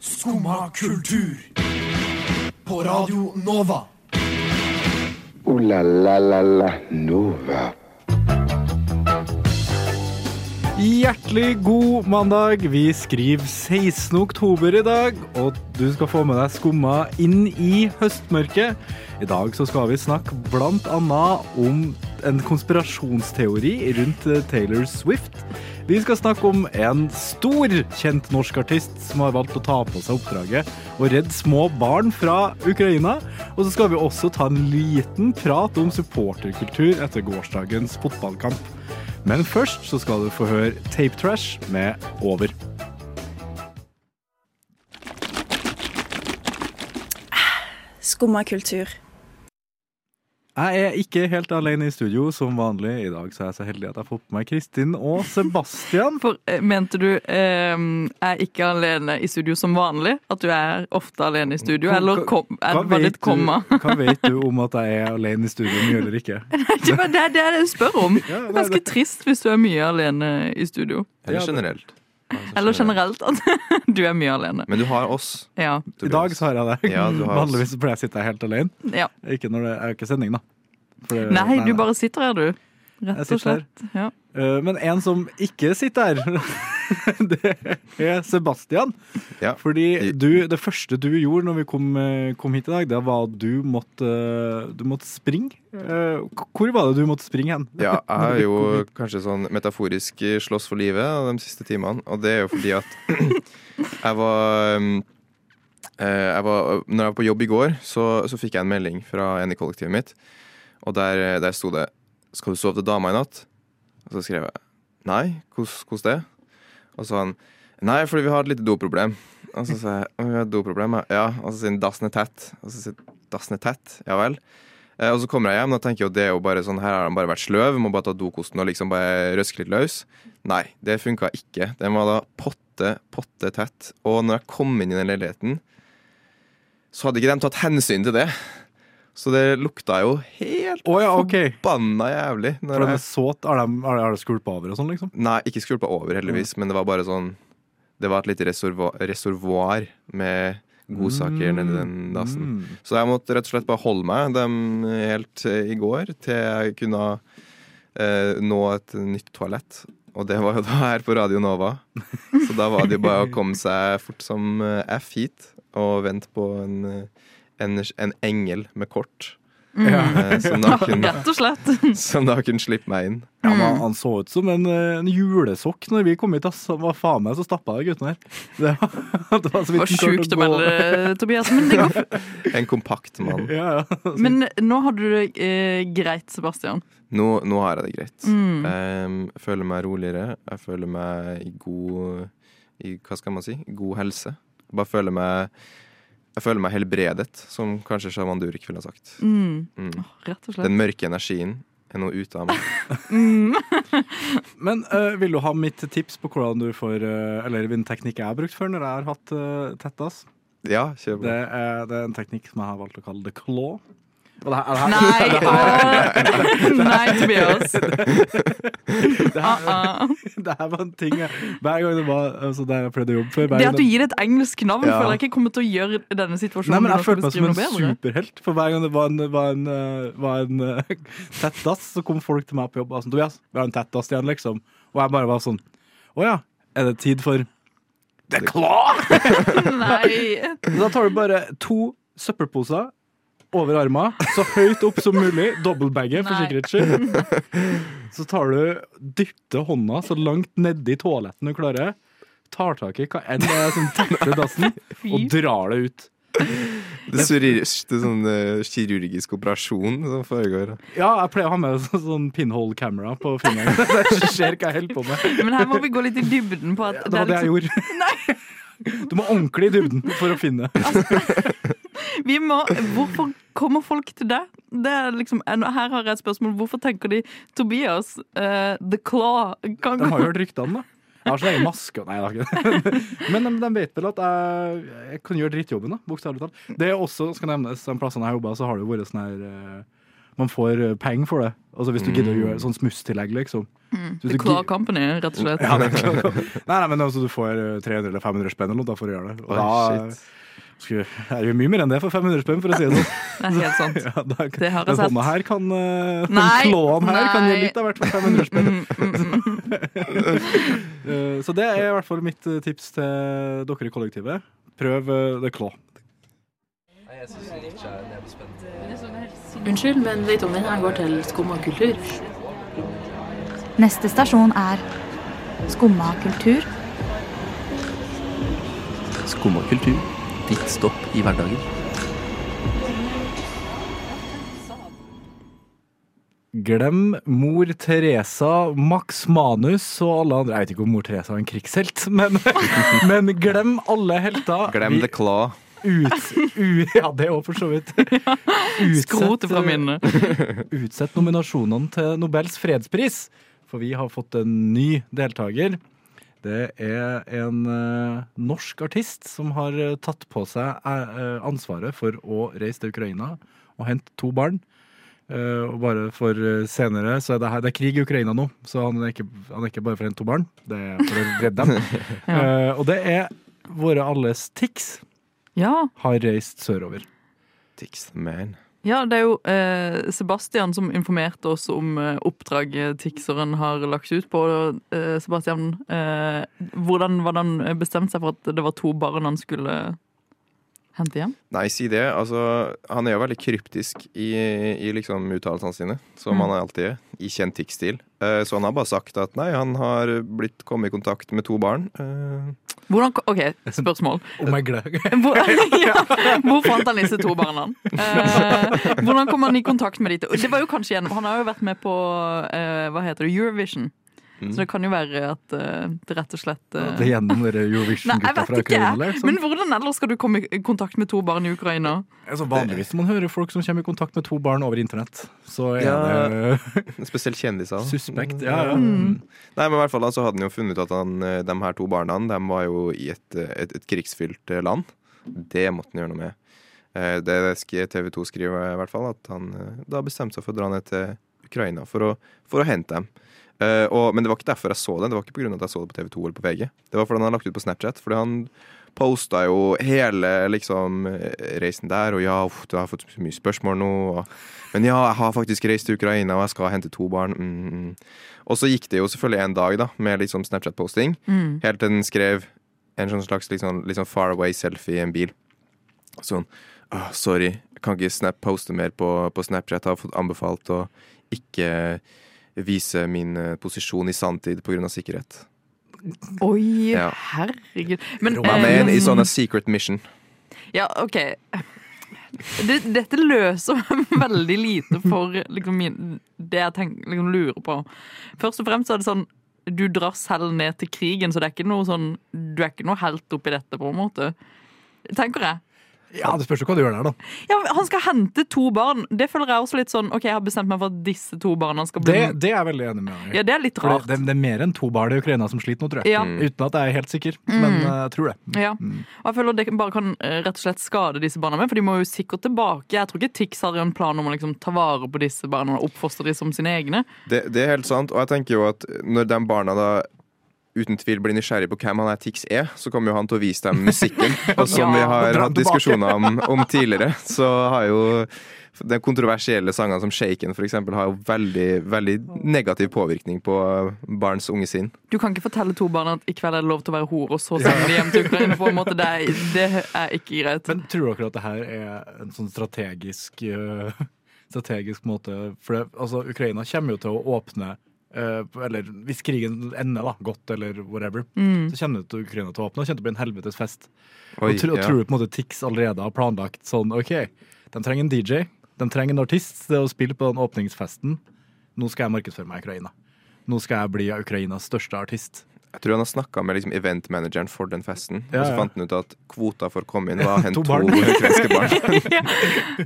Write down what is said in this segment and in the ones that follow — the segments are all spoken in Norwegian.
Skumma kultur. På Radio Nova. O-la-la-la-la Nova. Hjertelig god mandag. Vi skriver 16. oktober i dag, og du skal få med deg skumma inn i høstmørket. I dag så skal vi snakke blant annet om en konspirasjonsteori rundt Taylor Swift. Vi skal snakke om en stor kjent norsk artist som har valgt å ta på seg oppdraget å redde små barn fra Ukraina. Og så skal vi også ta en liten prat om supporterkultur etter gårsdagens fotballkamp. Men først så skal du få høre Tape Trash med Over. Skumma kultur. Jeg er ikke helt alene i studio som vanlig. I dag så er jeg så heldig at jeg har fått på meg Kristin og Sebastian. For eh, Mente du eh, er ikke alene i studio som vanlig? At du er ofte alene i studio? Hva- Eller kom, er, Hva vet, du, hva vet du om at jeg er alene i studio mye eller ikke? det er det jeg spør om. Ganske trist hvis du er mye alene i studio. Eller generelt. Eller generelt at du er mye alene. Men du har oss. Ja. I dag så har jeg det. Ja, du har oss. Vanligvis pleier jeg å sitte her helt alene. ja. Ikke når det er ikke sending, da. For det- Nei, du bare sitter her, du. Jeg Rett og sitter her. slett. Ja. Eh, Men en som ikke sitter her, det er Sebastian. Ja. Fordi du, det første du gjorde når vi kom, eh, kom hit i dag, det var at du måtte, du måtte springe. Eh, Hvor var det du måtte springe hen? Ja, jeg har jo kanskje sånn metaforisk slåss for livet de siste timene, og det er jo fordi at jeg var um, eh, jeg var, når jeg var på jobb i går, så, så fikk jeg en melding fra en i kollektivet mitt. Og der, der sto det 'Skal du sove til dama i natt?' Og så skrev jeg 'Nei, hvordan det?' Og så han 'Nei, fordi vi har et lite doproblem'. Og så sa jeg vi har et doproblem', ja. Og så sier han 'dassen er tett'. Og så sier 'dassen er tett', ja vel. Eh, og så kommer jeg hjem og tenker at det er jo bare sånn, her har han bare vært sløv, må bare ta dokosten og liksom bare røske litt løs. Nei, det funka ikke. Den var da potte, potte tett. Og når jeg kom inn i den leiligheten, så hadde ikke de tatt hensyn til det. Så det lukta jo helt oh, ja, okay. forbanna jævlig. For det de er såt, er det, har har de skvulpa over og sånn, liksom? nei, ikke skvulpa over, heldigvis, men det var bare sånn Det var et lite reservoar, reservoar med godsaker nedi den dassen. Mm. Så jeg måtte rett og slett bare holde meg dem helt eh, i går til jeg kunne eh, nå et nytt toalett. Og det var jo da her på Radio Nova. Så da var det jo bare å komme seg fort som eh, F hit og vente på en, eh, en, en engel med kort. Ja, som, da kunne, Rett og slett. som da kunne slippe meg inn. Ja, men Han så ut som en, eh, en julesokk når vi kom hit. ass. Han var faen meg så stappa de guttene her. Det var, det var så Det var sjukt å melde, Tobias. Men, det går, En kompakt mann. Ja, ja. men nå har du det eh, greit, Sebastian. Nå, nå har jeg det greit. Mm. Jeg føler meg roligere. Jeg føler meg i god i, Hva skal man si? God helse. Jeg bare føler meg Jeg føler meg helbredet, som kanskje Shaman Durek ville ha sagt. Mm. Mm. Rett og slett. Den mørke energien er nå ute av meg. Mm. Men uh, vil du ha mitt tips på hvordan du får uh, Eller hvilken teknikk jeg har brukt før når jeg har hatt uh, tettas? Ja, kjør på. Det er, det er en teknikk som jeg har valgt å kalle the claw. Og det her, det her, Nei, det. Nei, Tobias. det her, Uh-uh. det her var en ting jeg, Hver gang det var altså, Der jeg prøvde å jobbe før Det at du gir det et engelsk navn, Ja. føler jeg ikke kommer til å gjøre denne situasjonen Nei, men Jeg følte meg som en bedre. superhelt. For hver gang det var en, var en, eh, var en eh, tett dass, så kom folk til meg på jobb og sa sånn Tobias, vi har en tett dass igjen, liksom. Og jeg bare var sånn Å ja, er det tid for The Claw? Nei. Da tar du bare to søppelposer over armen, så høyt opp som mulig. Dobbeltbagge, for sikkerhets skyld. Så tar du, dytter hånda så langt nedi toaletten du klarer. Tar tak i hva enn det er som tetter dassen, og drar det ut. Det er, sånn uh, kirurgisk operasjon som foregår. Ja, jeg pleier å ha med så- sånn pinhole-kamera på fingeren. Det skjer hva jeg holder på med. Men her må vi gå litt i dybden på at Det var det jeg liksom, gjorde. Du må ordentlig i dybden for å finne. vi må, Hvorfor kommer folk til? Det er liksom, her har jeg et spørsmål. Hvorfor tenker de Tobias, uh, The Claw kan De har jo hørt ryktene, da. Jeg har så egen maske Nei, jeg har ikke det. Men de, de vet vel at jeg, jeg kan gjøre drittjobben, da. Bokstavelig talt. Det er også, skal nevnes, de plassene jeg jobba, så har det jo vært sånn her eh, man får eh, penger for det. Altså Hvis du gidder å gjøre sånn smusstillegg, liksom. Mm. The Claw Company, rett og slett. ja, det er. Nei, nei, men altså, du får eh, 300 eller 500 spenn eller noe da for å gjøre det. Og da shit. skulle, er det mye mer enn det for 500 spenn, for å si det sånn. Det er helt sant. Ja, da, Det har jeg den sett. hånda her kan eh, Den Nei, klåen her kan gi litt av hvert for 500 spenn. Mm, mm, mm. Eh, Så det er i hvert fall mitt eh, tips til dere i kollektivet. Prøv eh, The Claw. Unnskyld, men vet du om den her går til Skumma kultur? Neste stasjon er Skumma kultur. Skumma kultur. Ditt stopp i hverdagen. Glem mor Teresa, Max Manus og alle andre. Jeg vet ikke om mor Teresa er en krigshelt, men, men glem alle helter. Glem Vi the claw. Ut, u, ja, det òg, for så vidt. Skrotet fra eh, minnet. Utsett nominasjonene til Nobels fredspris, for vi har fått en ny deltaker. Det er en uh, norsk artist som har uh, tatt på seg uh, ansvaret for å reise til Ukraina og hente to barn. Og bare for senere så er det, her, det er krig i Ukraina nå, så han er ikke, han er ikke bare for å hente to barn. Det er for å redde dem. Eh, og det er våre alles Tix Ja, har reist sørover. Tix the man. ja, det er jo eh, Sebastian som informerte oss om eh, oppdraget Tixeren har lagt ut på. Eh, Sebastian, eh, hvordan var det han bestemte seg for at det var to barn han skulle hente hjem? Nei, si det. Altså, han er jo veldig kryptisk i, i liksom uttalelsene sine, som Mm. han alltid er, i kjent Tix-stil. Eh, så han har bare sagt at nei, han har blitt kommet i kontakt med to barn. Eh, Hvordan, OK, spørsmål. Hvor, ja, hvor fant han disse to barna? Eh, hvordan kom han i kontakt med de to? Det var jo kanskje gjennom, Han har jo vært med på eh, hva heter det, Eurovision. Så det kan jo være at uh, det rett og slett eh, Det er gjennom Eurovision-gutta fra. Ukraina. liksom. Men hvordan ellers skal du komme i kontakt med to barn i Ukraina? Altså, vanligvis man hører folk som kommer i kontakt med to barn over internett, så er Ja. det spesielt kjendiser. suspekt. Ja, ja. Mm. Nei, men i hvert fall så hadde han jo funnet ut at han, eh, de her to barna de var jo i et, et, et krigsfylt land. Det måtte han gjøre noe med. Eh, Det TV 2 skriver i hvert fall, at han da bestemte seg for å dra ned til Ukraina for å, for å hente dem. Eh, og, men det var ikke derfor jeg så det. Det var ikke på grunn av at jeg så det på TV 2 eller på VG. Det var fordi han hadde lagt ut på Snapchat. Fordi han posta jo hele liksom eh, reisen der, og ja, uff, du har fått så mye spørsmål nå. Og, men ja, jeg har faktisk reist til Ukraina, og jeg skal hente to barn. Mm, mm. Og så gikk det jo selvfølgelig en dag da med liksom Snapchat-posting, Mm. helt til den skrev en sånn slags liksom, liksom far away-selfie i en bil. Sånn oh, Sorry, jeg kan ikke snap poste mer på, på Snapchat. Jeg har fått anbefalt å ikke vise min eh, posisjon i sanntid pga. sikkerhet. Oi, Ja. herregud. Men, man eh, i on secret mission. Ja, OK. Det, dette løser veldig lite for liksom, min, det jeg tenker, liksom, lurer på. Først og fremst er det sånn du drar selv ned til krigen, så det er ikke noe sånn Du er ikke noe helt oppi dette, på en måte. Tenker jeg. Ja, det spørs jo hva du gjør der, da. Ja, Han skal hente to barn. Det føler jeg også litt sånn OK, jeg har bestemt meg for at disse to barna skal bli Det, det er jeg veldig enig med deg. Ja, det er litt rart. det, det, det er mer enn to barn i Ukraina som sliter nå, tror jeg. Ja. Uten at jeg er helt sikker, men Mm. eh, jeg tror det. Ja. Og jeg føler det bare kan eh, rett og slett skade disse barna med, for de må jo sikkert tilbake. Jeg tror ikke Tix har en plan om å liksom ta vare på disse barna og oppfostre dem som sine egne. Det, det er helt sant, og jeg tenker jo at når de barna da uten tvil blir nysgjerrig på hvem han er Tix er, så kommer jo han til å vise dem musikken. Og som Ja, vi har hatt diskusjoner om, om tidligere, så har jo de kontroversielle sangene som Shaken eksempel, har jo veldig, veldig negativ påvirkning på barns unge sinn. Du kan ikke fortelle to barn at i kveld er det lov til å være hore, og så sende de hjem til Ukraina. på en måte. Det er, det er ikke greit. Men tror dere at det her er en sånn strategisk eh, Strategisk måte For det, altså, Ukraina kommer jo til å åpne Eller hvis krigen ender da, godt, eller whatever, Mm. så kommer det til Ukraina til å åpne. og Det kommer til å bli en helvetes fest. Oi, og, tro, og ja. tror du på en måte Tix allerede har planlagt sånn OK, de trenger en DJ, de trenger en artist til å spille på den åpningsfesten. Nå skal jeg markedsføre meg i Ukraina. Nå skal jeg bli Ukrainas største artist. Jeg tror han har snakka med liksom, eventmanageren for den festen, Ja, og så fant han ut at kvota for å komme inn var hen To to barn. ukrainske barn. ja.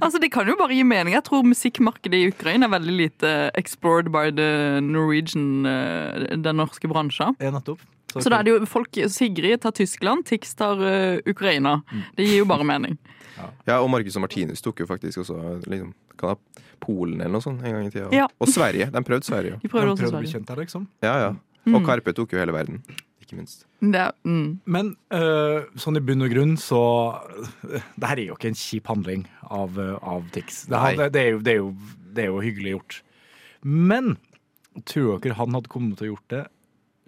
Altså, Det kan jo bare gi mening. Jeg tror musikkmarkedet i Ukraina er veldig lite explored by the Norwegian, eh, den norske bransjen. Ja, nettopp. Så da er det jo folk Sigrid tar Tyskland, Tix tar uh, Ukraina. Det gir jo bare mening. Ja, og Marcus og Martinus tok jo faktisk også liksom, kan ha Polen eller noe sånt en gang i tida. Ja. Og Sverige. De prøvde Sverige. De prøvde De prøvde Sverige. kjent der, liksom. Ja, ja. Mm. Og Karpe tok jo hele verden. Ikke minst. Det, mm. Men uh, sånn i bunn og grunn så Det her er jo ikke en kjip handling av, øh, av Tix. Det, det, det, er jo, det, det jo hyggelig gjort. Men tror dere han hadde kommet til å gjort det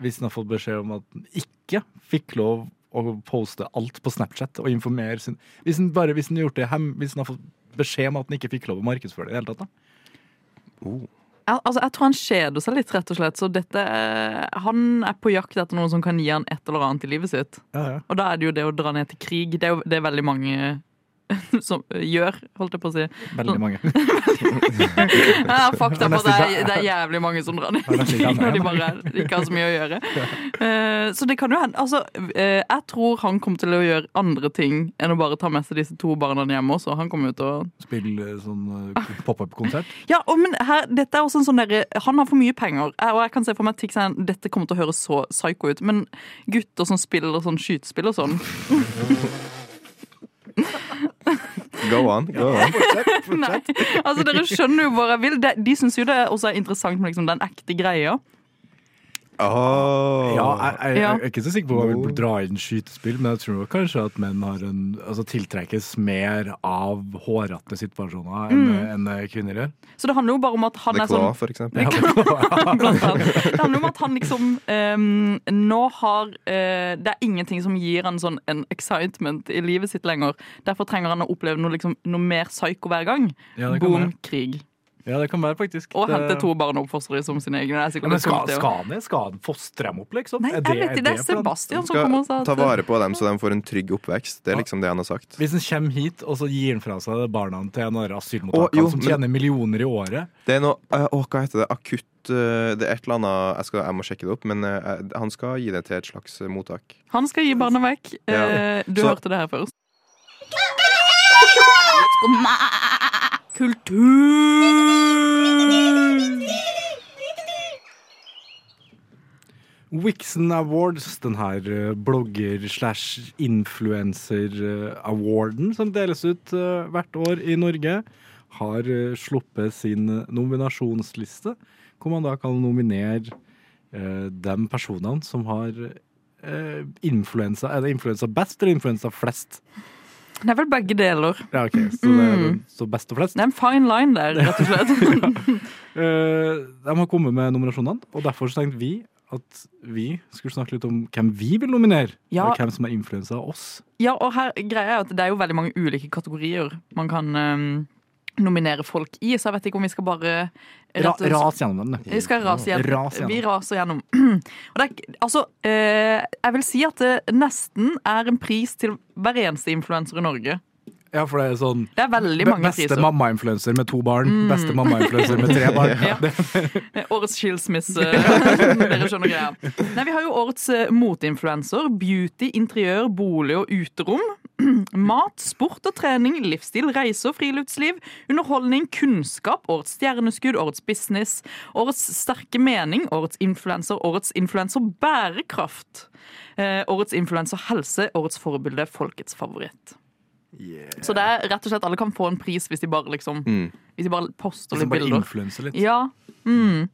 hvis han hadde fått beskjed om at han ikke fikk lov å poste alt på Snapchat og informere sin Hvis han bare hvis han gjort det hem, hvis han hadde fått beskjed om at han ikke fikk lov å markedsføre det i det hele tatt, da? Oh. Al- Altså, jeg tror han kjeder seg litt, rett og slett. Så dette, er- han er på jakt etter noen som kan gi han et eller annet i livet sitt. Ja, ja. Og da er det jo det å dra ned til krig. Det er jo det er veldig mange som gjør, holdt jeg på å si. Veldig mange. Jeg har fakta på at det det er jævlig mange som drar ned når de bare ikke har så mye å gjøre. Eh, Så det kan jo hende Altså, eh, jeg tror han kommer til å gjøre andre ting enn å bare ta med seg disse to barna hjemme også. Han kommer jo til å Spille sånn øh, pop-up-konsert. Ja, og, men her, dette er også en sånn derre Han har for mye penger, eh, og jeg kan se for meg at dette kommer til å høres så psycho ut, men gutter som spiller sånn skytespill og sånn Go on. Go on. Nei, altså Dere skjønner jo hvor jeg vil. De, de syns jo det også er interessant med liksom, den ekte greia. Oh. Ja, jeg, jeg, jeg er ikke så sikker på om jeg vil dra inn skytespill, men jeg tror kanskje at menn har en, altså tiltrekkes mer av hårete situasjoner enn enn kvinner gjør. Så det handler jo bare om at han det er sånn for eksempel. Det handler om at han liksom um, Nå har uh, Det er ingenting som gir han sånn en excitement i livet sitt lenger. Derfor trenger han å oppleve noe, liksom, noe mer psycho hver gang. Ja, Boom, være. krig. Ja, det kan være faktisk. Og hente to barn og oppfostre dem som sine egne. Det er Ja, men skal, skal han det? Skal han fostre dem opp, liksom? Nei, Er jeg vet ikke. Det er? Sebastian som kommer og sa ta vare på dem så de får en trygg oppvekst. Det er liksom det han har sagt. Hvis han kommer hit og så gir han fra seg barna til en av Å, som men- tjener millioner i året Det er noe eh, Å, hva heter det? Akutt eh, Det er et eller annet Jeg, skal, jeg må sjekke det opp, men eh, han skal gi det til et slags mottak. Han skal gi barna vekk. Ja. Du Så- hørte det her først. Kultur! Wixon Awards, den her eh, blogger slash influencer-awarden som deles ut eh, hvert år i Norge, har eh, sluppet sin eh, nominasjonsliste, hvor man da kan nominere eh, de personene som har influensa Er det influensa best eller influensa flest? Det er vel begge deler. Ja, ok, Så det Mm. så best og flest. Det er en fine line der, rett og slett. Eh, de har kommet med nominasjonene, og derfor så tenkte vi at vi skulle snakke litt om hvem vi vil nominere. Ja. og hvem som er influensa av oss. Ja, og her, greia er at det er jo veldig mange ulike kategorier man kan ehm, nominere folk i, så jeg vet ikke om vi skal bare Ra rett ras gjennom den. Vi skal rase gjennom. Ras gjennom. Vi raser gjennom. Og det er, altså, eh, jeg vil si at det nesten er en pris til hver eneste influenser i Norge. Ja, for det er sånn Det er mange Beste mammainfluenser med to barn. Beste mammainfluenser med tre barn. Ja. Eh, Årets skilsmisse. Dere skjønner greia. Nei, vi har jo årets eh, moteinfluenser. Beauty, interiør, bolig og uterom. Mat, sport og trening, livsstil, reise og friluftsliv, underholdning, kunnskap, årets stjerneskudd, årets business, årets sterke mening, årets influenser, årets influenser bærekraft, eh, årets influenser helse, årets forbilde, folkets favoritt. Så det er rett og slett alle kan få en pris hvis de bare liksom Mm. Hvis de bare poster litt bare bilder. influenser litt. Ja. Mm.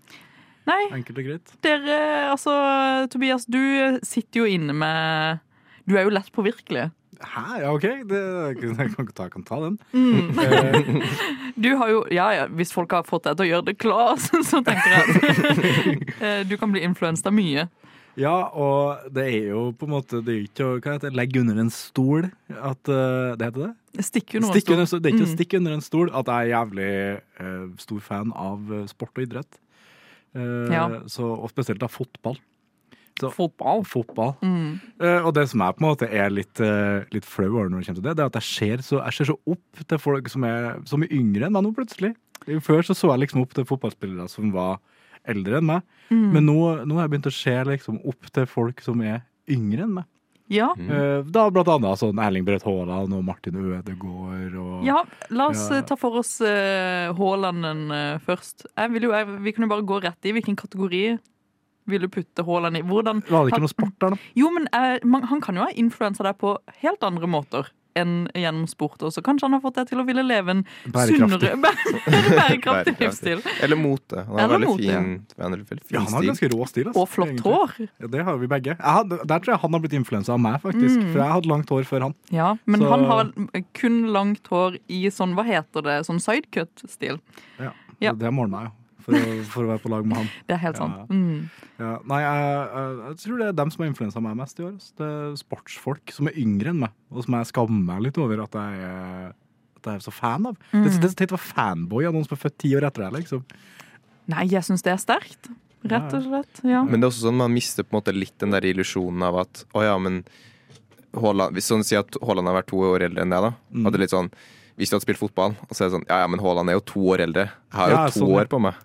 Nei, Enkelt og greit. dere Altså, Tobias, du sitter jo inne med Du er jo lett påvirkelig. Hæ, ja, OK. Det, jeg kan ta, kan ta den. Mm. Eh, Du har jo Ja, ja, hvis folk har fått deg til å gjøre det klar, så tenker jeg at eh, du kan bli influenset av mye. ja, og det er jo på en måte Det er jo ikke å hva heter det, legge under en stol at eh, Det heter det? Stikke under en Stikke under, stol. det er ikke å Mm. stikke under en stol at jeg er jævlig uh, stor fan av sport og idrett. Uh, Ja. så, og spesielt av fotball. Så, Fotball. fotball. Mm. Uh, og det som jeg på en måte er litt, uh, litt flau over når det kommer til det, det er at jeg ser så, jeg ser så opp til folk som er, så mye yngre enn meg nå, plutselig. Før så så jeg liksom opp til fotballspillere som var eldre enn meg. Mm. Men nå, nå har jeg begynt å se liksom opp til folk som er yngre enn meg. Ja. Mm. da blant annet sånn Erling Braut Haaland og Martin Ødegaard og ja, la oss Ja. eh, ta for oss uh, Haalanden eh, først. Jeg vil jo, jeg, vi kunne bare gå rett i hvilken kategori vil du putte Haaland i? Hvordan Var det ikke noe sport der, da? Jo, men eh, man, han kan jo ha influensa deg på helt andre måter enn gjennom sport også. Kanskje han har fått deg til å ville leve en Bærekraftig. sunnere, bærekraftig Bærekraftig. livsstil. Eller mote. Han har veldig mote, fin, han veldig fin Ja, han har ganske rå stil. Altså, Og flott egentlig. hår. Ja, det har vi begge. Jeg hadde, der tror jeg han har blitt influensa av meg, faktisk. Mm. For jeg hadde langt hår før han. Ja, men Så- han har kun langt hår i sånn, hva heter det, sånn sidecut-stil. Ja, Ja. Det måler meg jo, for å, for å være på lag med han. Det er helt Ja. sant. Mm. Ja, nei, jeg, jeg, tror det er dem som har influensa meg mest i år. ass. Det er sportsfolk som er yngre enn meg, og som jeg skammer meg litt over at jeg at jeg er så fan av. Mm. Det, det er så teit å være fanboy av noen som er født ti år etter deg, liksom. Nei, jeg syns det er sterkt. Rett og slett. Ja. Men det er også sånn man mister på en måte litt den der illusjonen av at å ja, men Haaland, Hvis sånn sier at Haaland har vært to år eldre enn deg, da. Mm. Det er litt sånn Hvis du hadde spilt fotball, og så er det sånn Ja ja, men Haaland er jo to år eldre. Jeg har jo Ja, to sånn, år på meg.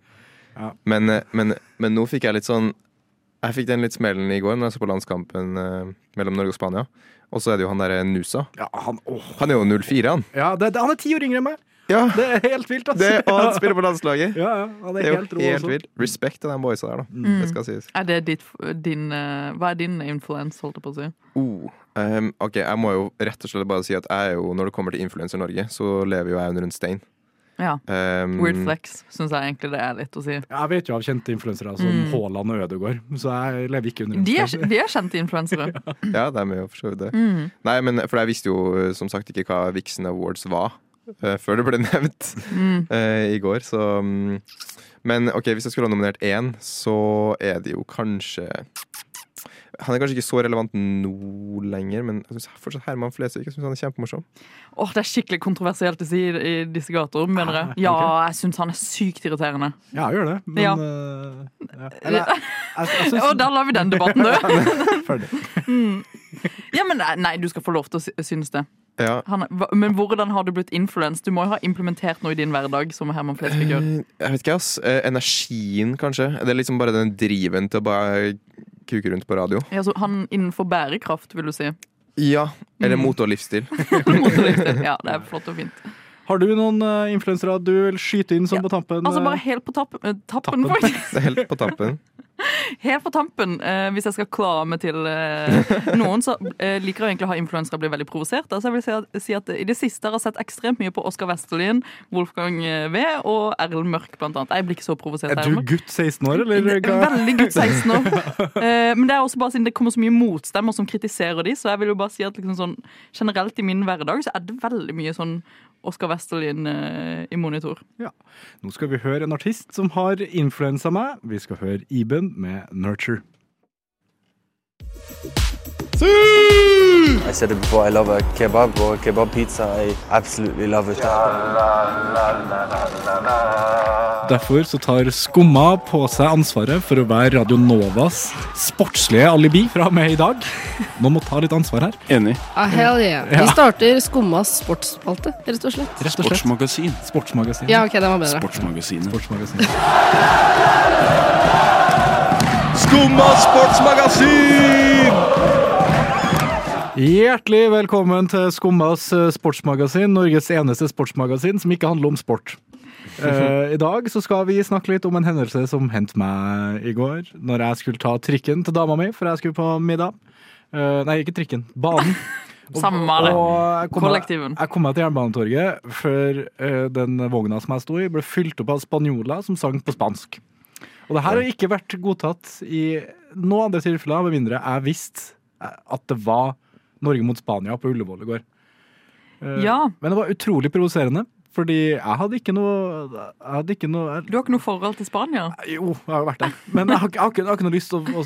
Ja. Men, eh, men, men nå fikk jeg litt sånn Jeg fikk den litt smellen i går når jeg så på landskampen eh, mellom Norge og Spania. Og så er det jo han derre Nusa. Ja, han. Han er jo 04, han. ja det, det, han er ti år yngre enn meg! Ja, Det er helt vilt, altså. det, og han spiller på landslaget. Ja, ja, han Det er er helt jo helt vilt. Respekt til de boysa der, da. Mm. Det skal sies. Er det ditt, din eh, Hva er din influens, holdt jeg på å si? Oh, um, ok, jeg må jo rett og slett bare si at jeg er jo, når det kommer til Influencer Norge, så lever jo jeg under en stein. Ja. Um, Weird flex, syns jeg egentlig det er litt å si. Jeg vet jo av kjente influensere som Mm. Haaland og Ødegaard, så jeg lever ikke under De er, de er kjente influensere. Ja, de er jo for så vidt det. Mm. Nei, men for jeg visste jo eh, som sagt ikke hva Vixen Awards var. uh, før det ble nevnt Mm. uh, i går, så um, Men ok, hvis jeg skulle ha nominert én, så er det jo kanskje Han er kanskje ikke så relevant nå lenger, men jeg synes fortsatt Herman Flesvig jeg synes han er kjempemorsom. Åh, Det er skikkelig kontroversielt å si i, disse gater, mener jeg. Ja, jeg syns han er sykt irriterende. Ja, jeg gjør det, men Ja. Uh, ja. Eller, jeg, jeg, jeg synes, Og der lar vi den debatten dø. Ferdig. Mm. Ja, men nei, nei, du skal få lov til å synes det. Ja. Han, men hvordan har du blitt influenset? Du må jo ha implementert noe i din hverdag, som Herman Flesvig gjør. Eh, Jeg vet ikke, ass. Eh, Energien, kanskje. Det er liksom bare den driven til å bare kuke rundt på radio. Ja, så han innenfor bærekraft, vil du si. Ja. Eller Mm. mot og livsstil. Motorlivsstil. Ja, det er flott og fint. Har du noen uh, influensere du vil skyte inn som Ja, på tampen? Altså bare helt på tapp, eh, tappen, Tappen. faktisk. Det er helt på tappen. Helt på tampen, eh, hvis jeg skal klare meg til eh, noen, så eh, liker jeg egentlig å ha influensere bli veldig provosert. Altså jeg vil si at, si at I det siste har jeg sett ekstremt mye på Oskar Westerlin, Wolfgang V og Erlend Mørk, blant annet. Jeg blir ikke så provosert. Er du gutt 16 år, eller? Er? Veldig gutt 16 år. Eh, men det er også bare siden det kommer så mye motstemmer som kritiserer de, så jeg vil jo bare si at liksom sånn, generelt i min hverdag så er det veldig mye sånn Oskar Westerlin i monitor. Nå skal vi høre en artist som har influensa meg. Vi skal høre Iben med 'Nurture'. I said it before, I love a kebab or a kebab pizza. I absolutely love it. Derfor så tar Skumma på seg ansvaret for å være Radio Novas sportslige alibi fra og med i dag. Nå må ta litt ansvar her. Enig. Ah, hell yeah. Ja. Vi starter Skummas sportsspalte, rett og slett. Rett og slett. Sportsmagasin. Sportsmagasin. Ja, ok, den var bedre. Sportsmagasinet. Sportsmagasin. Skumma sportsmagasin! Hjertelig velkommen til Skummas eh, sportsmagasin, Norges eneste sportsmagasin som ikke handler om sport. Eh, I dag så skal vi snakke litt om en hendelse som hendte meg i går, når jeg skulle ta trikken til dama mi, for jeg skulle på middag. Eh, nei, ikke trikken, banen. Samme det. Kollektiven. Jeg kom meg til Jernbanetorget før den vogna som jeg sto i, ble fylt opp av spanjoler som sang på spansk. Og det her har ikke vært godtatt i noen andre tilfeller, med mindre jeg visste at det var Norge mot Spania på Ullevål i går. Eh, Ja. Men det var utrolig provoserende, fordi jeg hadde ikke noe Jeg hadde ikke noe jeg, Du har ikke noe forhold til Spania? Jo, jeg har vært der. Men jeg har, ikke- jeg har, ikke, jeg har ikke noe lyst til å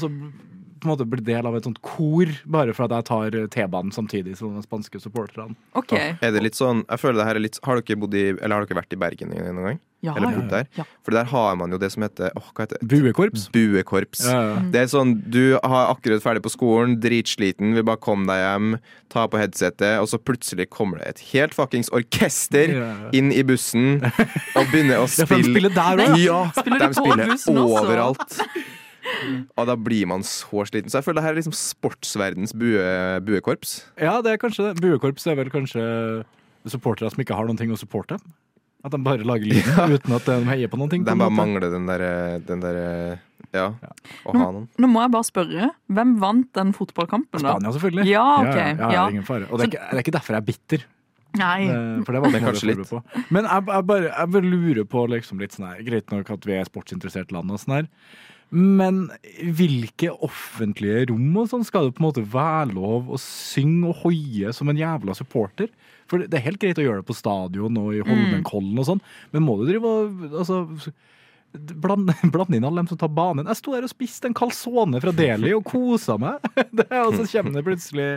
på en måte bli del av et sånt kor, bare for at jeg tar T-banen samtidig som de spanske supporterne. Ok. Er det litt sånn Jeg føler det her er litt Har dere bodd i Eller har dere vært i Bergen noen gang? Ja, Eller bodd der? ja. For der har man jo det som heter åh, hva heter det? Buekorps. Buekorps. Ja, ja. Det er sånn, Du har akkurat ferdig på skolen, dritsliten, vil bare komme deg hjem, ta på headsetet, og så plutselig kommer det et helt fuckings orkester Ja, ja. inn i bussen og begynner å Ja, for de spille. spiller der òg? ja. Ja, de spiller overalt. også? Og da blir man så sliten. Så jeg føler det her er liksom sportsverdens bue, buekorps. Ja, det er kanskje det. Buekorps er vel kanskje supportere som ikke har noen ting å supporte. At de bare lager lyden uten at de heier på noen ting. De bare måte. mangler den der, den der Ja, å ha noen. Nå må jeg bare spørre. Hvem vant den fotballkampen, da? Spania, selvfølgelig. Ja, ok. ja, ja, ja. ingen fare. Og det er, ikke, det er ikke derfor jeg er bitter. Nei. Eh, For det var det kanskje forberedt på. Men jeg, jeg, bare, jeg bare lurer på liksom litt sånn her Greit nok at vi er sportsinteressert land og sånn her. Men hvilke offentlige rom og sånn skal det på en måte være lov å synge og hoie som en jævla supporter? For det er helt greit å gjøre det på stadion og i Holmenkollen og sånn, men må du drive og altså, blande, blande inn alle dem som tar banen? Jeg sto der og spiste en calzone fra Deli og kosa meg, det, og så kommer det plutselig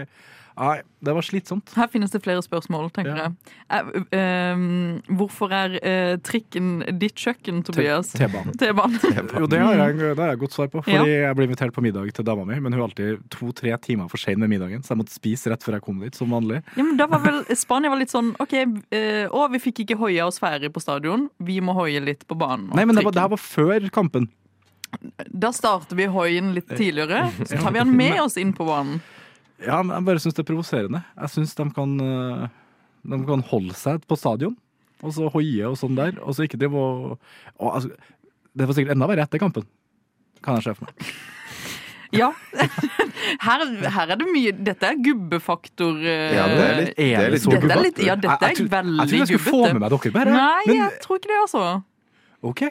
Nei, det var slitsomt. Her finnes det flere spørsmål, tenker Ja. jeg. Eh, ehm, hvorfor er eh, trikken ditt kjøkken, Tobias? T-banen. Jo, det har jeg, det har jeg godt svar på. Ja. Fordi jeg ble invitert på middag til dama mi, men hun er alltid to-tre timer for sein med middagen, så jeg måtte spise rett før jeg kom dit, som vanlig. Ja, men da var vel, Spania var litt sånn OK, eh, å, vi fikk ikke hoia oss ferdig på stadion. Vi må hoie litt på banen. Nei, men det var, det her var før kampen. Da starter vi hoien litt tidligere, så tar vi han med oss inn på banen. Ja, men jeg bare syns det er provoserende. Jeg syns de kan eh, De kan holde seg på stadion, og så hoie og sånn der, og så ikke drive og, og altså, Det var sikkert enda verre etter kampen, kan jeg se for meg. Ja. Her, her er det mye Dette er gubbefaktor. eh, Ja, det er litt, det er litt så Dette er litt, ja, dette jeg er veldig gubbete. Jeg tror jeg skulle få med meg dere bare. Nei, men, jeg tror ikke det, altså. OK.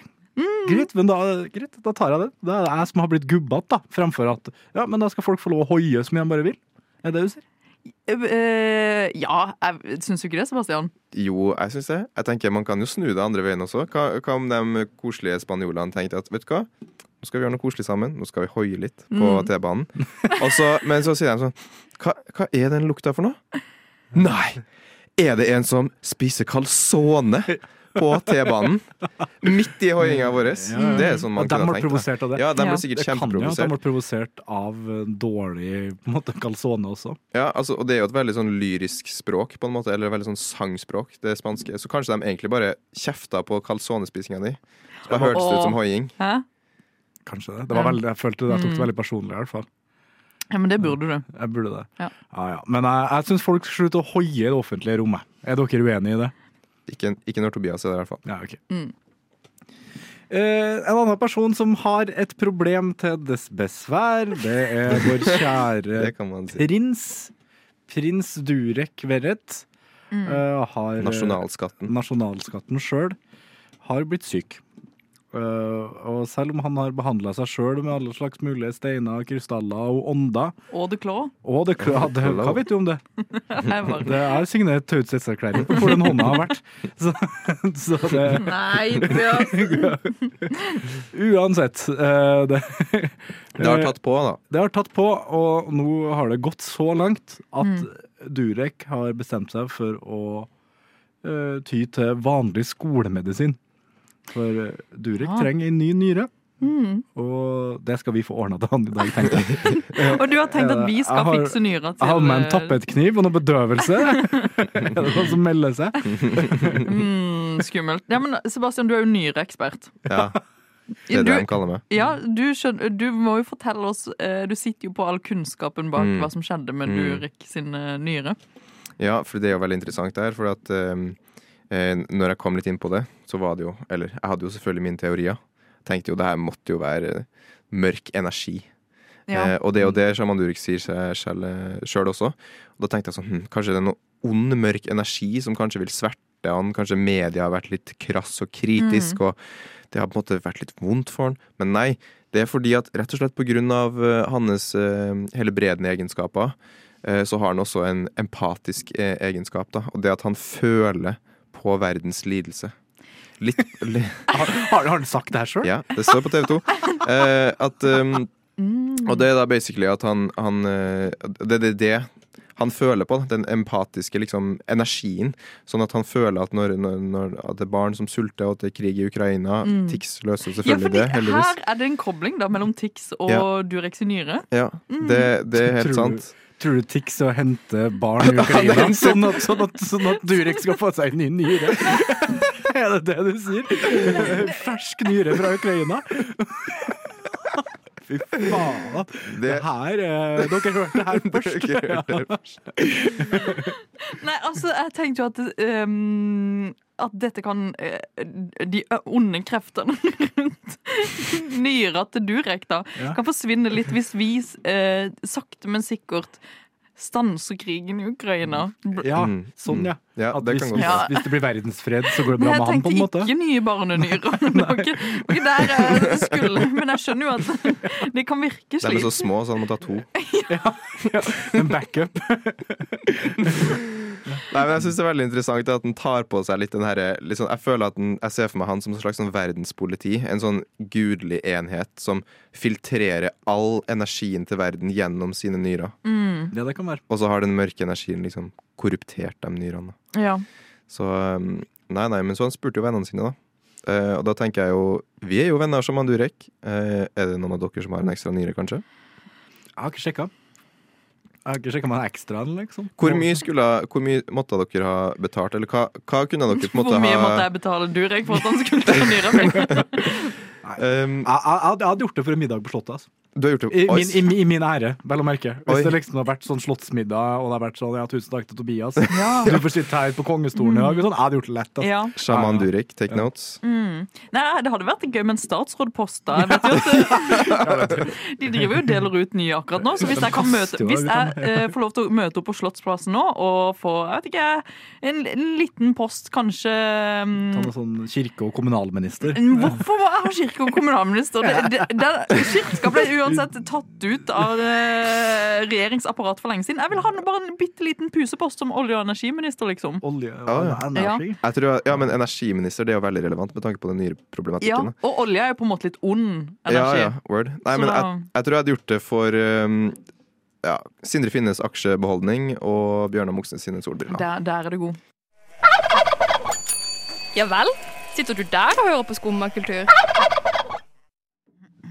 Greit, men da, greit, da tar jeg det. Det er jeg som har blitt gubbete, da. Fremfor at ja, men da skal folk få lov å hoie så mye de bare vil. Er det det du sier? Eh, ja, jeg syns du ikke det, Sebastian? Jo, jeg syns det. Jeg tenker Man kan jo snu det andre veien også. Hva, hva om de koselige spanjolene tenkte at vet du hva, nå skal vi gjøre noe koselig sammen. Nå skal vi hoie litt på Mm. T-banen. Men så sier de sånn hva, hva er den lukta for noe? Nei! Er det en som spiser calzone på T-banen? Midt i hoiinga vår? Det er sånn man de kunne ble tenkt. da. provosert av det. Ja, de ble sikkert Det kan jo at de ble provosert av eh, dårlig på en måte, calzone også. Ja, altså, og det er jo et veldig sånn lyrisk språk, på en måte, eller veldig sånn sangspråk, det spanske. Så kanskje de egentlig bare kjefta på calzonespisinga di. Så bare hørtes det ut som hoiing. Kanskje det. det var veldig, jeg følte det, jeg tok det Mm. veldig personlig, i hvert fall. Ja, men det burde du. Jeg burde det. Ja. ja. Men jeg, jeg syns folk skal slutte å hoie i det offentlige rommet. Er dere uenige i det? Ikke, ikke når Tobias er der, i hvert fall. Ja, okay. Mm. Uh, en annen person som har et problem til dess besvær, det er vår kjære si. prins. Prins Durek Verret. Mm. Uh, har, Nasjonalskatten. nasjonalskatten sjøl har blitt syk. Eh, og selv om han har behandla seg sjøl med alle slags mulige steiner, krystaller og ånder Og The Claw. Og det, claw. det, hva vet du om det? Det er signert taushetserklæring på hvor den hånda har vært. Så, så det Nei, Tobias. Uansett. Uh, det, Det har tatt på, da. det har tatt på, og nå har det gått så langt at Mm. Durek har bestemt seg for å uh, ty til vanlig skolemedisin. For eh, Durek Ja. trenger en ny nyre, Mm. og det skal vi få ordna til han i dag, tenkte jeg. Og du har tenkt at vi skal har- fikse nyra til Jeg har med en eh, tappetkniv og noe bedøvelse. er det noen som melder seg? mm, Skummelt. Ja, men Sebastian, du er jo nyreekspert. Ja. Det er Du- det de kaller meg. Ja, du, skjønner, du må jo fortelle oss eh, Du sitter jo på all kunnskapen bak Mm. hva som skjedde med Mm. Durek sin eh, nyre. Ja, for det er jo veldig interessant der. For at eh, eh, når jeg kom litt inn på det, så var det jo Eller jeg hadde jo selvfølgelig mine teorier. Tenkte jo det her måtte jo være eh, mørk energi. Ja. Eh, og det er jo det Shaman Durek sier seg sjøl også. Og da tenkte jeg sånn hm, Kanskje det er noe ond, mørk energi som kanskje vil sverte han. Kanskje media har vært litt krass og kritisk, og det har på en måte vært litt vondt for han. Men nei, det er fordi at rett og slett av eh, hans uh, helbredende egenskaper, uh, så har han også en empatisk eh, egenskap, da. Og det at han føler på verdens lidelse. Litt, litt. Har, har han sagt det her sjøl? ja, det står på TV 2. Eh, at um, Mm. Og det er da basically at han, han eh, Det er det, det han føler på, den empatiske liksom, energien. Sånn at han føler at når, når, når at det er barn som sulter, og at det er krig i Ukraina Mm. Tix løser selvfølgelig ja, det, heldigvis. her er det en kobling da mellom Tix og Ja. Durex i nyre. Ja, det, det er helt sant. du- sant. Tror du Tix å hente barn i Ukraina sånn at, sånn, at, sånn at Durek skal få seg en ny nyre? Er det det du sier? Fersk nyre fra Ukraina? Fy faen. Det, Det- her eh, Dere hørte det her først. Dere hørte det. Nei, altså, jeg tenkte jo at um, at dette kan eh, De onde kreftene rundt nyra til Durek da, Ja. kan forsvinne litt hvis vi eh, sakte, men sikkert stanser krigen i Ukraina. Ja, Mm. sånn, ja. Ja, det hvis, kan hvis, Ja. hvis det blir verdensfred, så går det bra med han, på en måte. Jeg tenkte ikke nye barnenyrer. okay, okay, der er det var ikke skulle. Men jeg skjønner jo at det kan virke De er så små, så han må ta to. En backup. Nei, men jeg synes det er veldig interessant at den tar på seg litt den her litt sånn, Jeg føler at den, jeg ser for meg han som en slags sånn verdenspoliti. En sånn gudelig enhet som filtrerer all energien til verden gjennom sine nyrer. Mm, Ja, det kan være. Og så har den mørke energien liksom korruptert de nyrene. ja. Så um, Nei, nei, men så han spurte jo vennene sine, da. Uh, og da tenker jeg jo Vi er jo venner som han Durek. Eh, er det noen av dere som har en ekstra nyre, kanskje? Jeg har ikke sjekka. Jeg har ikke sjekka meg ekstraen, liksom. Hvor mye, skulle, hvor mye måtte dere ha betalt, eller hva, hva kunne dere på en måte Hvor mye måtte jeg betale Durek for at han skulle ta nyra mi? Um, Jeg, jeg, jeg hadde gjort det for en middag på Slottet. Altså. Du har gjort det I, min, i, I min ære, vel å merke. Hvis Oi. det liksom har vært sånn slottsmiddag, og det har vært sånn ja, tusen takk til Tobias. Du får sitte her på kongestolen i dag. Sånn. Jeg hadde gjort det lett. Altså. Ja. Sjaman Durek, take Ja. notes. Mm. Nei, det hadde vært gøy med en statsrådpost. da. Jeg vet jo at De driver jo og deler ut nye akkurat nå. Så hvis jeg, kan møte, hvis jeg eh, får lov til å møte opp på Slottsplassen nå og få jeg vet ikke, en, en liten post, kanskje Ta mm, noe sånn kirke- og kommunalminister. Hvorfor må jeg ha kirke- og kommunalminister? Det, det, det, kirka ble uansett tatt ut av eh, regjeringsapparatet for lenge siden. Jeg vil ha bare en bitte liten pusepost som olje- og energiminister, liksom. Olje og Ja, energi. Jeg tror, ja, men energiminister det er jo veldig relevant med tanke på den nye Ja, problematikken. da. og olje er jo på en måte litt ond Ja, energi. ja, word. Nei, Så men da- jeg, jeg tror jeg hadde gjort det for um, ja, Sindre Finnes aksjebeholdning og Bjørnar Moxnes sine solbriller. Der, der er det god. Ja vel? Sitter du der og hører på skummakultur?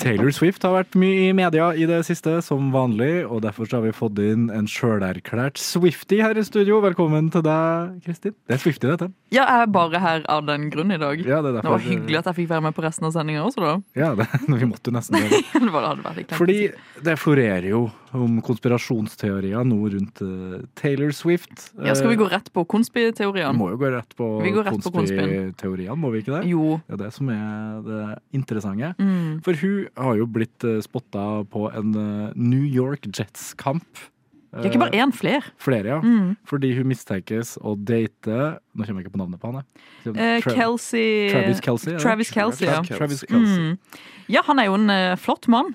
Taylor Swift har vært mye i media i det siste, som vanlig, og derfor så har vi fått inn en sjølerklært Swifty her i studio. Velkommen til deg, Kristin. Det er Swifty, dette. Ja, jeg er bare her av den grunn i dag. Ja, det er Det var hyggelig at jeg fikk være med på resten av sendinga også, da. Ja, det, vi måtte jo nesten det. Det. Fordi det florerer jo om konspirasjonsteorier nå rundt uh, Taylor Swift. Ja, skal vi Eh, gå rett på Vi må jo gå rett på Vi går rett konspiteoriene, må vi ikke det? Jo. Det er det som er det interessante. Mm. For hun har jo blitt uh, spotta på en eh, New York Jets-kamp. Det er ikke bare én, flere. Flere, ja. Mm. Fordi hun mistenkes å date Nå kommer jeg ikke på navnet på han. Eh, Kelsey Travis Kelsey. Travis Kelsey, ja. Travis Kelsey. Mm. Ja, han er jo en uh, flott mann.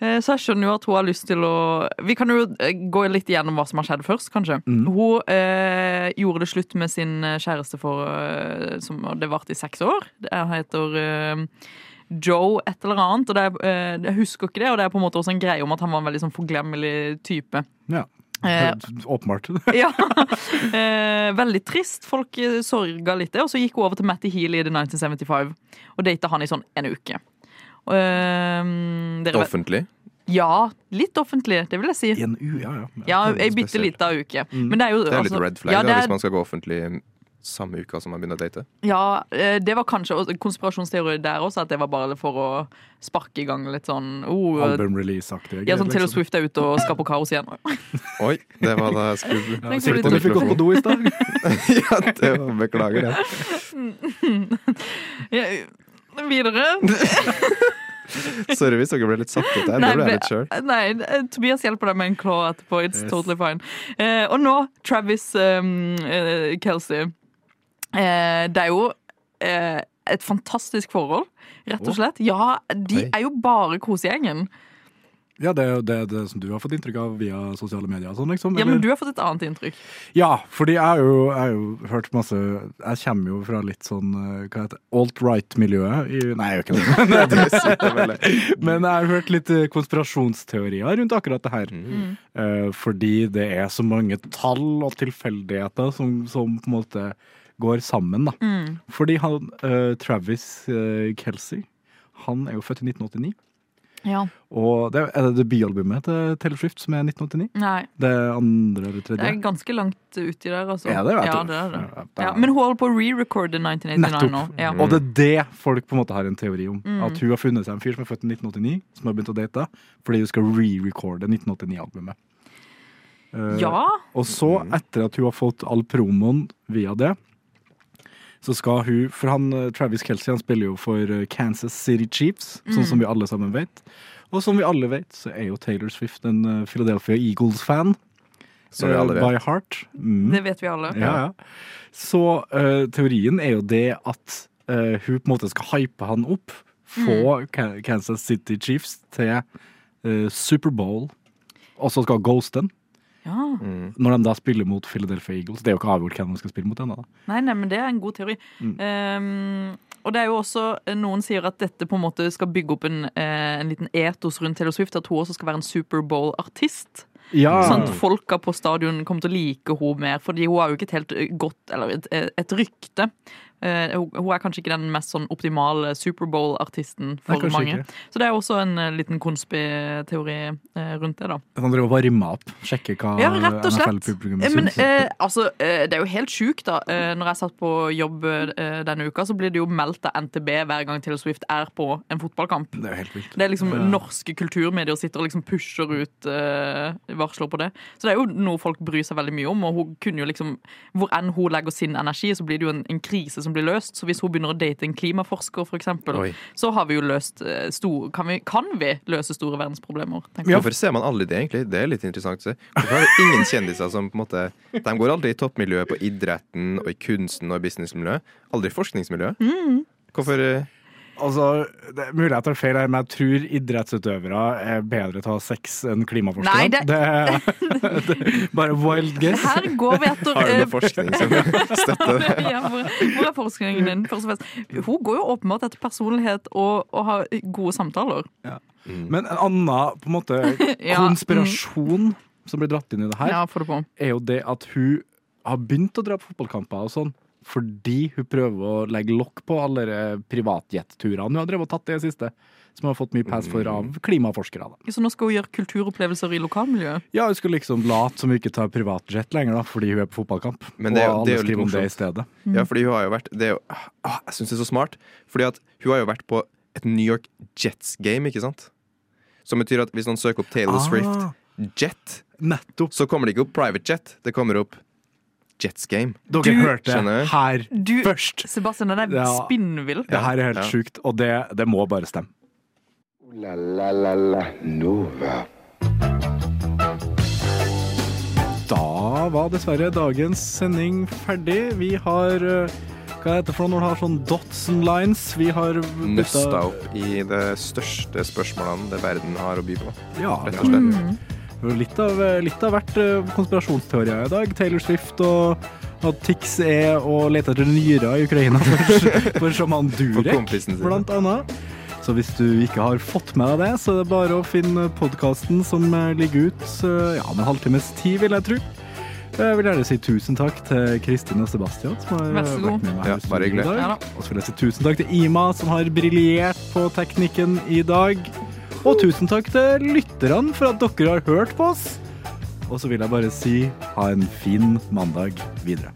Eh, Så jeg skjønner jo at hun har lyst til å Vi kan jo eh, gå litt igjennom hva som har skjedd først, kanskje. Mm. Hun eh, gjorde det slutt med sin eh, kjæreste for eh, som Det varte i seks år. Det er- heter eh, Joe et eller annet. Og det er, jeg husker ikke det, og det er på en måte også en greie om at han var en veldig sånn forglemmelig type. Ja. Åpenbart. ja. Eh, veldig trist. Folk sorga litt det. Og så gikk hun over til Matty Healy i The 1975 og data han i sånn en uke. Og, eh, dere Offentlig. Ja, litt offentlig, det vil jeg si. I en u, ja, ja. Ja, ei bitte lita uke. Mm. Men det er jo Det er litt altså- red flag ja, da, er- hvis man skal gå offentlig samme uka som man begynner å date. Ja, eh, det var kanskje konspirasjonsteori der også, at det var bare for å sparke i gang litt sånn oh, Album-release-aktig. Ja, sånn Taylor liksom. Swift er ute og skaper kaos igjen. Oi, det var da jeg skulle Ja, Tenk Sikkert om du fikk gått på do i stad. Ja, det var, beklager det. Ja, videre. Sorry hvis dere ble litt satt ut der. Nei, Det ble jeg litt sjøl. Nei, Tobias hjelper deg med en claw etterpå. It's Yes. totally fine. Eh, og nå Travis um, uh, Kelsey. Eh, det er jo eh, et fantastisk forhold, rett og slett. Ja, de er jo bare kosegjengen. Ja, det er jo det, det som du har fått inntrykk av via sosiale medier sånn, liksom. Ja, men du har fått et annet inntrykk. Ja, fordi jeg har jo, jo hørt masse Jeg kommer jo fra litt sånn eh, hva heter alt-right-miljøet. Nei, jeg gjør ikke det. Det sitter. Men jeg har hørt litt eh, konspirasjonsteorier rundt akkurat det her. Mm. Uh, fordi det er så mange tall og tilfeldigheter som, som på en måte går sammen, da. Mm. Fordi han, uh, Travis uh, Kelsey, han er jo født i 1989. Ja. Og det er, er det debutalbumet til Taylor Swift som er 1989? Nei, Det andre eller det er ganske langt uti der, altså. Ja, det ja, det er det. Ja, er- men hun holder på å re-recorde 1989 Nettopp. nå. Ja. Og det er det folk på en måte har en teori om. Mm. At hun har funnet seg en fyr som er født i 1989, som har begynt å date, fordi hun skal re-recorde 1989-albumet. Ja. ja. Og så, Mm. etter at hun har fått all promoen via det, så skal hun For han, eh, Travis Kelsey han spiller jo for eh, Kansas City Chiefs, sånn Mm. som vi alle sammen vet. Og som vi alle vet, så er jo Taylor Swift en eh, Philadelphia Eagles-fan. Som vi alle vet. By heart. Mm. Det vet vi alle. Ja, ja. Så uh, teorien er jo det at uh, hun på en måte skal hype han opp. Få Mm. Kansas City Chiefs til uh, Superbowl, og så skal ghoste den. Ja. Når de da spiller mot Philadelphia Eagles. Det er jo ikke avgjort hvem de skal spille mot ennå. Nei, nei, men det er en god teori. Mm. Um, og det er jo også Noen sier at dette på en måte skal bygge opp en, eh, en liten etos rundt Taylor Swift. At hun også skal være en Superbowl-artist. Ja. Sånn at folka på stadion kommer til å like henne mer, fordi hun har jo ikke et helt eh, godt Eller et, et rykte. Eh, hun, er kanskje ikke den mest sånn optimale Superbowl-artisten for mange. ikke. Så det er også en eh, liten konspiteori eh, rundt det, da. Han driver og varmer opp, sjekker hva Ja, rett og slett. NFL-publikum Eh, syns. eh, altså, det er jo helt sjukt, da. Når jeg satt på jobb denne uka, så blir det jo meldt av NTB hver gang Taylor Swift er på en fotballkamp. Det er jo helt vilt. Det er liksom. Norske kulturmedier sitter og liksom pusher ut varsler på det. Så det er jo noe folk bryr seg veldig mye om. Og hun kunne jo liksom Hvor enn hun legger sin energi, så blir det jo en, en krise som blir løst. Så hvis hun begynner å date en klimaforsker, for eksempel, så har vi jo løst eh, stor, kan, vi, kan vi løse store verdensproblemer? jeg. Hvorfor ser man aldri det, egentlig? Det er litt interessant å se. Hvorfor har vi ingen kjendiser som på en måte De går aldri i toppmiljøet på idretten og i kunsten og i businessmiljøet. Aldri i forskningsmiljøet. Mm. Hvorfor eh, Altså, det er mulig jeg tar feil her, men jeg tror idrettsutøvere er bedre til å ha sex enn klimaforskere. Nei, det- det, det er bare wild guess. Her går vi etter Har du eh, noe forskning som støtter det? ja, hvor, hvor er forskningen din? Først og fremst. Hun går jo åpenbart etter personlighet og, og har gode samtaler. Men en annen på en måte Ja, konspirasjon som blir dratt inn i det her, Ja, det er jo det at hun har begynt å dra på fotballkamper og sånn. Fordi hun prøver å legge lokk på alle de privatjetturene hun har drevet og tatt i det siste. Som hun har fått mye pass for av klimaforskere. Da. Så nå skal hun gjøre kulturopplevelser i lokalmiljøet? Ja, hun skal liksom late som hun ikke tar privatjet lenger, da, fordi hun er på fotballkamp. Men det er og alle skriver om det i stedet. Ja, fordi hun har jo vært det er jo, ah, Jeg syns det er så smart. Fordi at hun har jo vært på et New York Jets-game, ikke sant? Som betyr at hvis noen søker opp Taylor Ah. Swift Jet, Nettopp. så kommer det ikke opp Private Jet. Det kommer opp Jets Game. Dere Du- hørte Skjønner her Du, først. Sebastian, den er Ja. spinnvill. Det her er helt Ja. sjukt, og det, det må bare stemme. La la la la Nova. Da var dessverre dagens sending ferdig. Vi har eh, Hva heter det for noe når du har sånn dots and lines? Vi har Nøsta opp i de største spørsmålene det verden har å by på. Ja, Rett og slett. Mm. Litt av, litt av hvert eh, konspirasjonsteorier i dag. Taylor Swift og at Tix er og leter etter nyrer i Ukraina for, for sjaman Durek, blant annet. Så hvis du ikke har fått med deg det, så er det bare å finne podkasten som eh, ligger ut ja, om en halvtimes tid, vil jeg tro. Jeg vil gjerne si tusen takk til Kristin og Sebastian som har vært med meg Ja, her i i dag. Ja. Og så vil jeg si tusen takk til Ima som har briljert på teknikken i dag. Og tusen takk til lytterne for at dere har hørt på oss. Og så vil jeg bare si ha en fin mandag videre.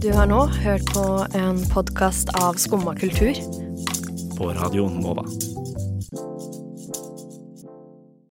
Du har nå hørt på en podkast av Skumma kultur. På Radio Nova.